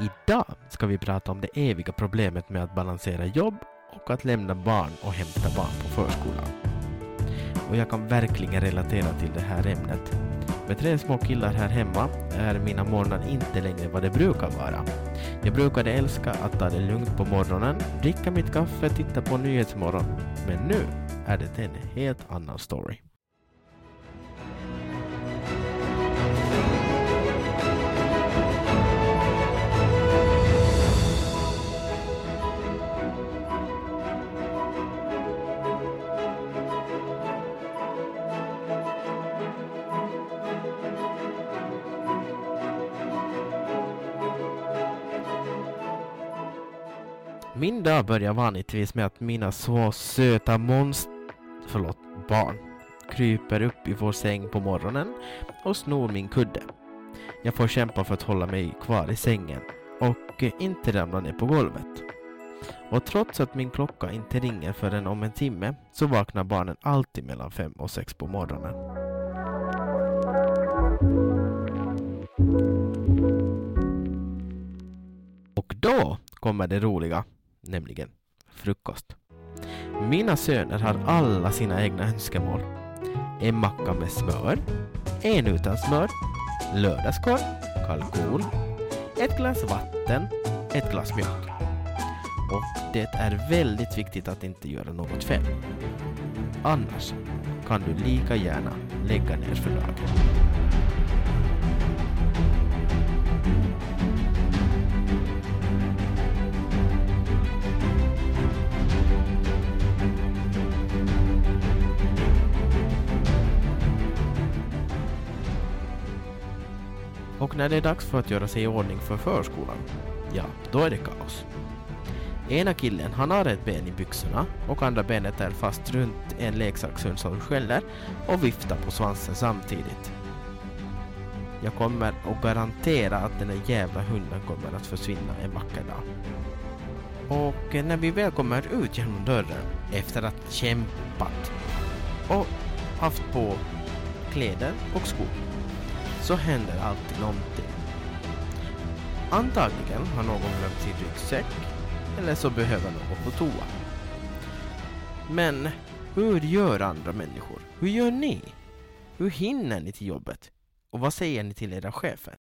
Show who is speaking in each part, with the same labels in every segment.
Speaker 1: Idag ska vi prata om det eviga problemet med att balansera jobb och att lämna barn och hämta barn på förskolan. Och jag kan verkligen relatera till det här ämnet. Med tre små killar här hemma är mina morgnar inte längre vad det brukar vara. Jag brukade älska att ta det lugnt på morgonen, dricka mitt kaffe, titta på Nyhetsmorgon. Men nu är det en helt annan story. Min dag börjar vanligtvis med att mina så söta monster... Förlåt, barn kryper upp i vår säng på morgonen och snor min kudde. Jag får kämpa för att hålla mig kvar i sängen och eh, inte ramla ner på golvet. Och trots att min klocka inte ringer förrän om en timme så vaknar barnen alltid mellan fem och sex på morgonen. Och då kommer det roliga nämligen frukost. Mina söner har alla sina egna önskemål. En macka med smör, en utan smör, lördagskorv, kalkon, ett glas vatten, ett glas mjölk. Och det är väldigt viktigt att inte göra något fel. Annars kan du lika gärna lägga ner för dagen. Och när det är dags för att göra sig i ordning för förskolan, ja, då är det kaos. Ena killen, han har ett ben i byxorna och andra benet är fast runt en leksakshund som skäller och viftar på svansen samtidigt. Jag kommer att garantera att den där jävla hunden kommer att försvinna en vacker dag. Och när vi väl kommer ut genom dörren efter att kämpat och haft på kläder och skor så händer alltid någonting. Antagligen har någon glömt sin ryggsäck eller så behöver någon på toa. Men hur gör andra människor? Hur gör ni? Hur hinner ni till jobbet? Och vad säger ni till era chefer?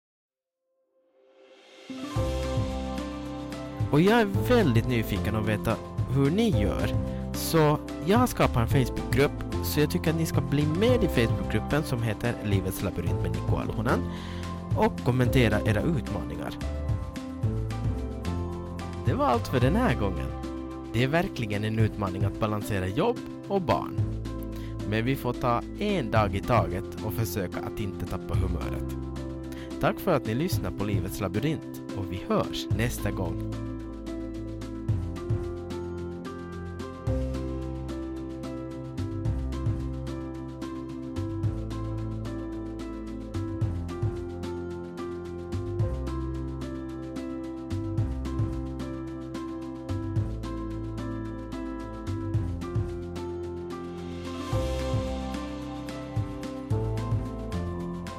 Speaker 1: Och jag är väldigt nyfiken att veta hur ni gör. Så jag har skapat en Facebookgrupp så jag tycker att ni ska bli med i Facebookgruppen som heter Livets labyrint med Niko Alhonen och kommentera era utmaningar. Det var allt för den här gången. Det är verkligen en utmaning att balansera jobb och barn. Men vi får ta en dag i taget och försöka att inte tappa humöret. Tack för att ni lyssnar på Livets labyrint och vi hörs nästa gång.